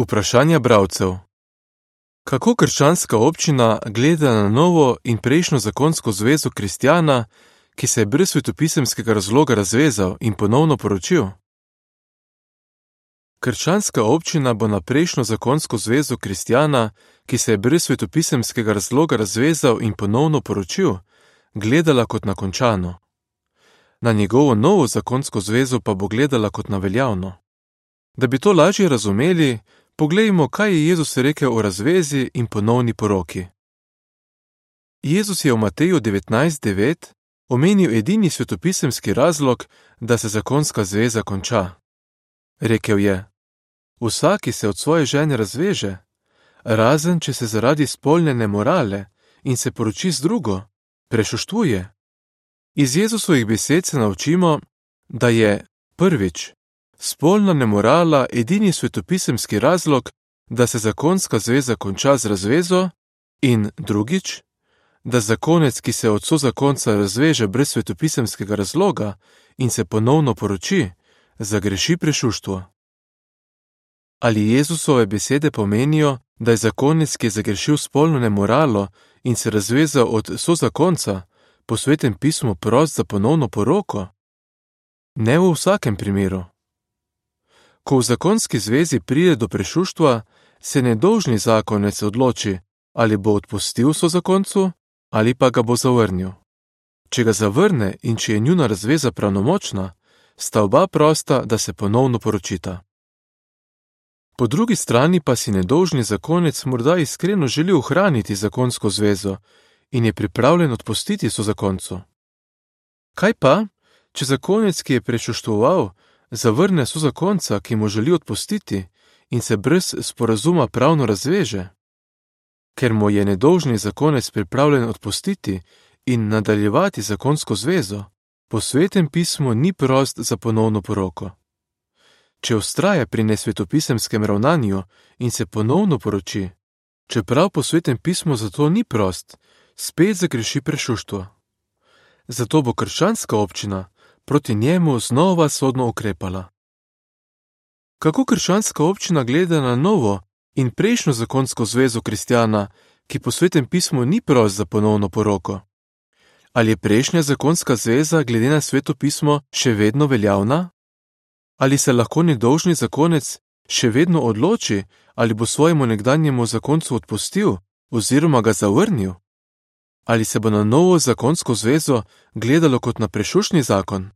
Vprašanja bravcev: Kako krščanska občina gleda na novo in prejšnjo zakonsko zvezo kristjana, ki se je brez svetopisemskega razloga razvezal in ponovno poročil? Krščanska občina bo na prejšnjo zakonsko zvezo kristjana, ki se je brez svetopisemskega razloga razvezal in ponovno poročil, gledala kot na končano. Na njegovo novo zakonsko zvezo pa bo gledala kot na veljavno. Da bi to lažje razumeli, Poglejmo, kaj je Jezus rekel o razvezi in ponovni poroki. Jezus je v Mateju 19:9 omenil edini svetopisemski razlog, da se zakonska zveza konča. Rekel je: Vsak, ki se od svoje žene razveže, razen če se zaradi spolne morale in se poroči z drugo, prešuštvuje. Iz Jezusovih besed se naučimo, da je prvič spolna nemorala edini svetopisemski razlog, da se zakonska zveza konča z razvezo, in drugič, da zakonec, ki se od sozakonca razveže brez svetopisemskega razloga in se ponovno poroči, zagreši prešuštvo. Ali Jezusove besede pomenijo, da je zakonec, ki je zagrešil spolno nemoralo in se razvezal od sozakonca, po svetem pismu prost za ponovno poroko? Ne v vsakem primeru. Ko v zakonski zvezi pride do prešuštva, se nedolžni zakonec odloči, ali bo odpustil so zakoncu ali pa ga bo zavrnil. Če ga zavrne in če je njuna razveza pravnomočna, sta oba prosta, da se ponovno poročita. Po drugi strani pa si nedolžni zakonec morda iskreno želi ohraniti zakonsko zvezo in je pripravljen odpustiti so zakoncu. Kaj pa, če zakonec, ki je prešuštvoval, zavrne so zakonca, ki mu želi odpustiti in se brez sporazuma pravno razveže. Ker mu je nedolžni zakonec pripravljen odpustiti in nadaljevati zakonsko zvezo, po svetem pismu ni prost za ponovno poroko. Če ustraja pri nesvetopisemskem ravnanju in se ponovno poroči, čeprav po svetem pismu za to ni prost, spet zagreši prešuštvo. Zato bo krščanska občina proti njemu znova sodno ukrepala. Kako krščanska občina gleda na novo in prejšnjo zakonsko zvezo kristjana, ki po svetem pismu ni prost za ponovno poroko? Ali je prejšnja zakonska zveza glede na sveto pismo še vedno veljavna? Ali se lahko nedolžni zakonec še vedno odloči, ali bo svojemu nekdanjemu zakoncu odpustil oziroma ga zavrnil? Ali se bo na novo zakonsko zvezo gledalo kot na prešušni zakon?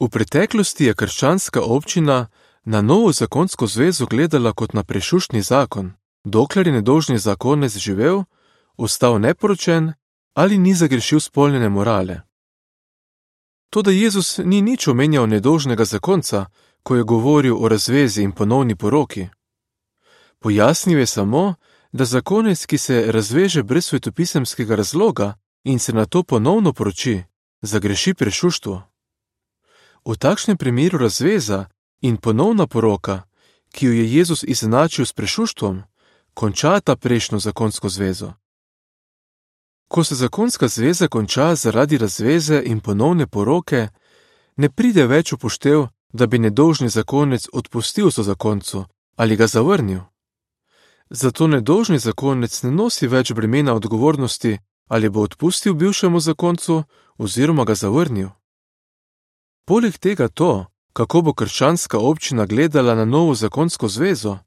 V preteklosti je krščanska občina na novo zakonsko zvezo gledala kot na prešušni zakon, dokler je nedolžni zakonec živel, ostal neporočen ali ni zagrešil spolne morale. Toda Jezus ni nič omenjal nedolžnega zakonca, ko je govoril o razvezi in ponovni poroki. Pojasnil je samo, da zakonec, ki se razveže brez svetopisemskega razloga in se na to ponovno poroči, zagreši prešuštvo. V takšnem primeru razveza in ponovna poroka, ki jo je Jezus izenačil s prešuštvom, končata prejšnjo zakonsko zvezo. Ko se zakonska zveza konča zaradi razveze in ponovne poroke, ne pride več upoštev, da bi nedolžni zakonec odpustil so zakoncu ali ga zavrnil. Zato nedolžni zakonec ne nosi več bremena odgovornosti, ali bo odpustil bivšemu zakoncu oziroma ga zavrnil. Poleg tega to, kako bo krščanska občina gledala na novo zakonsko zvezo,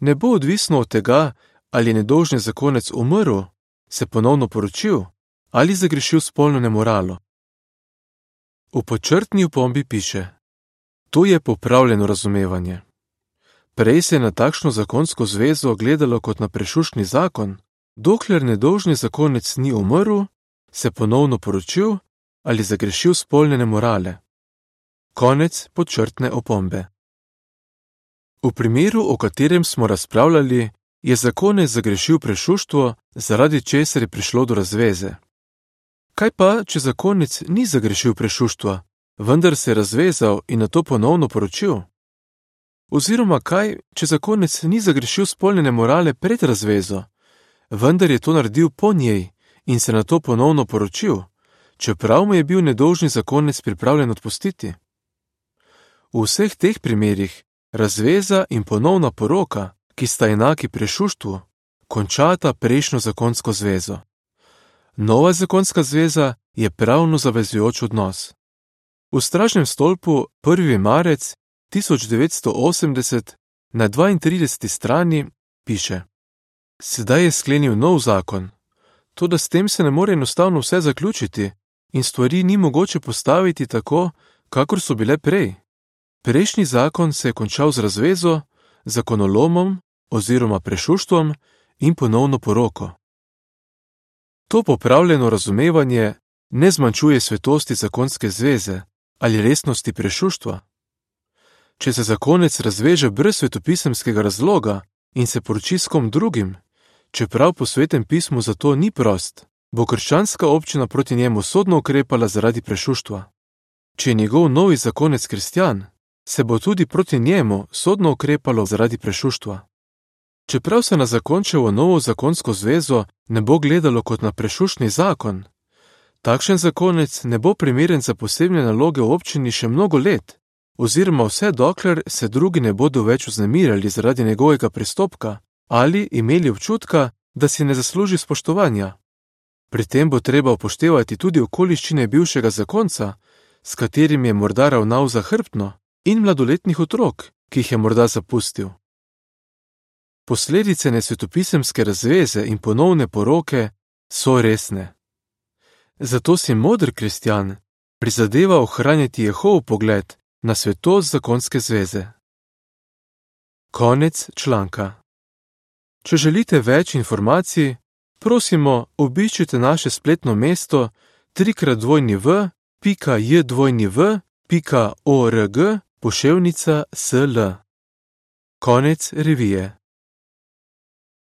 ne bo odvisno od tega, ali je nedolžni zakonec umrl, se ponovno poročil ali zagrešil spolno nemoralo. V počrtni upombi piše: To je popravljeno razumevanje. Prej se je na takšno zakonsko zvezo gledalo kot na prešušni zakon, dokler nedolžni zakonec ni umrl, se ponovno poročil ali zagrešil spolne nemorale. Konec počrtne opombe. V primeru, o katerem smo razpravljali, je zakonec zagrešil prešuštvo, zaradi česar je prišlo do razveze. Kaj pa, če zakonec ni zagrešil prešuštva, vendar se je razvezal in na to ponovno poročil? Oziroma kaj, če zakonec ni zagrešil spolne morale pred razvezo, vendar je to naredil po njej in se na to ponovno poročil, čeprav mu je bil nedolžni zakonec pripravljen odpustiti? V vseh teh primerih razveza in ponovna poroka, ki sta enaki prešuštvu, končata prejšnjo zakonsko zvezo. Nova zakonska zveza je pravno zavezujoč odnos. V stražnem stolpu 1. marec 1980 na 32. strani piše: Sedaj je sklenil nov zakon, tudi s tem se ne more enostavno vse zaključiti in stvari ni mogoče postaviti tako, kakor so bile prej. Prejšnji zakon se je končal z razvezo, zakonolomom oziroma prešuštvom in ponovno poroko. To popravljeno razumevanje ne zmanjšuje svetosti zakonske zveze ali resnosti prešuštva. Če se zakonec razveže brez svetopisemskega razloga in se poroči s kom drugim, čeprav po svetem pismu za to ni prost, bo krščanska občina proti njemu sodno ukrepala zaradi prešuštva. Če je njegov novi zakonec kristjan, se bo tudi proti njemu sodno ukrepalo zaradi prešuštva. Čeprav se na zakončevo novo zakonsko zvezo ne bo gledalo kot na prešuštni zakon, takšen zakonec ne bo primeren za posebne naloge v občini še mnogo let, oziroma vse dokler se drugi ne bodo več vznemirjali zaradi njegovega pristopka ali imeli občutka, da si ne zasluži spoštovanja. Pri tem bo treba upoštevati tudi okoliščine bivšega zakonca, s katerim je morda ravnal zahrbtno, in mladoletnih otrok, ki jih je morda zapustil. Posledice nesvetopisemske razveze in ponovne poroke so resne. Zato si modr kristjan prizadeva ohranjati Jehov pogled na svetost zakonske zveze. Konec članka. Če želite več informacij, prosimo, obiščite naše spletno mesto www.jdvojniv.org poševnica sl. Konec revije.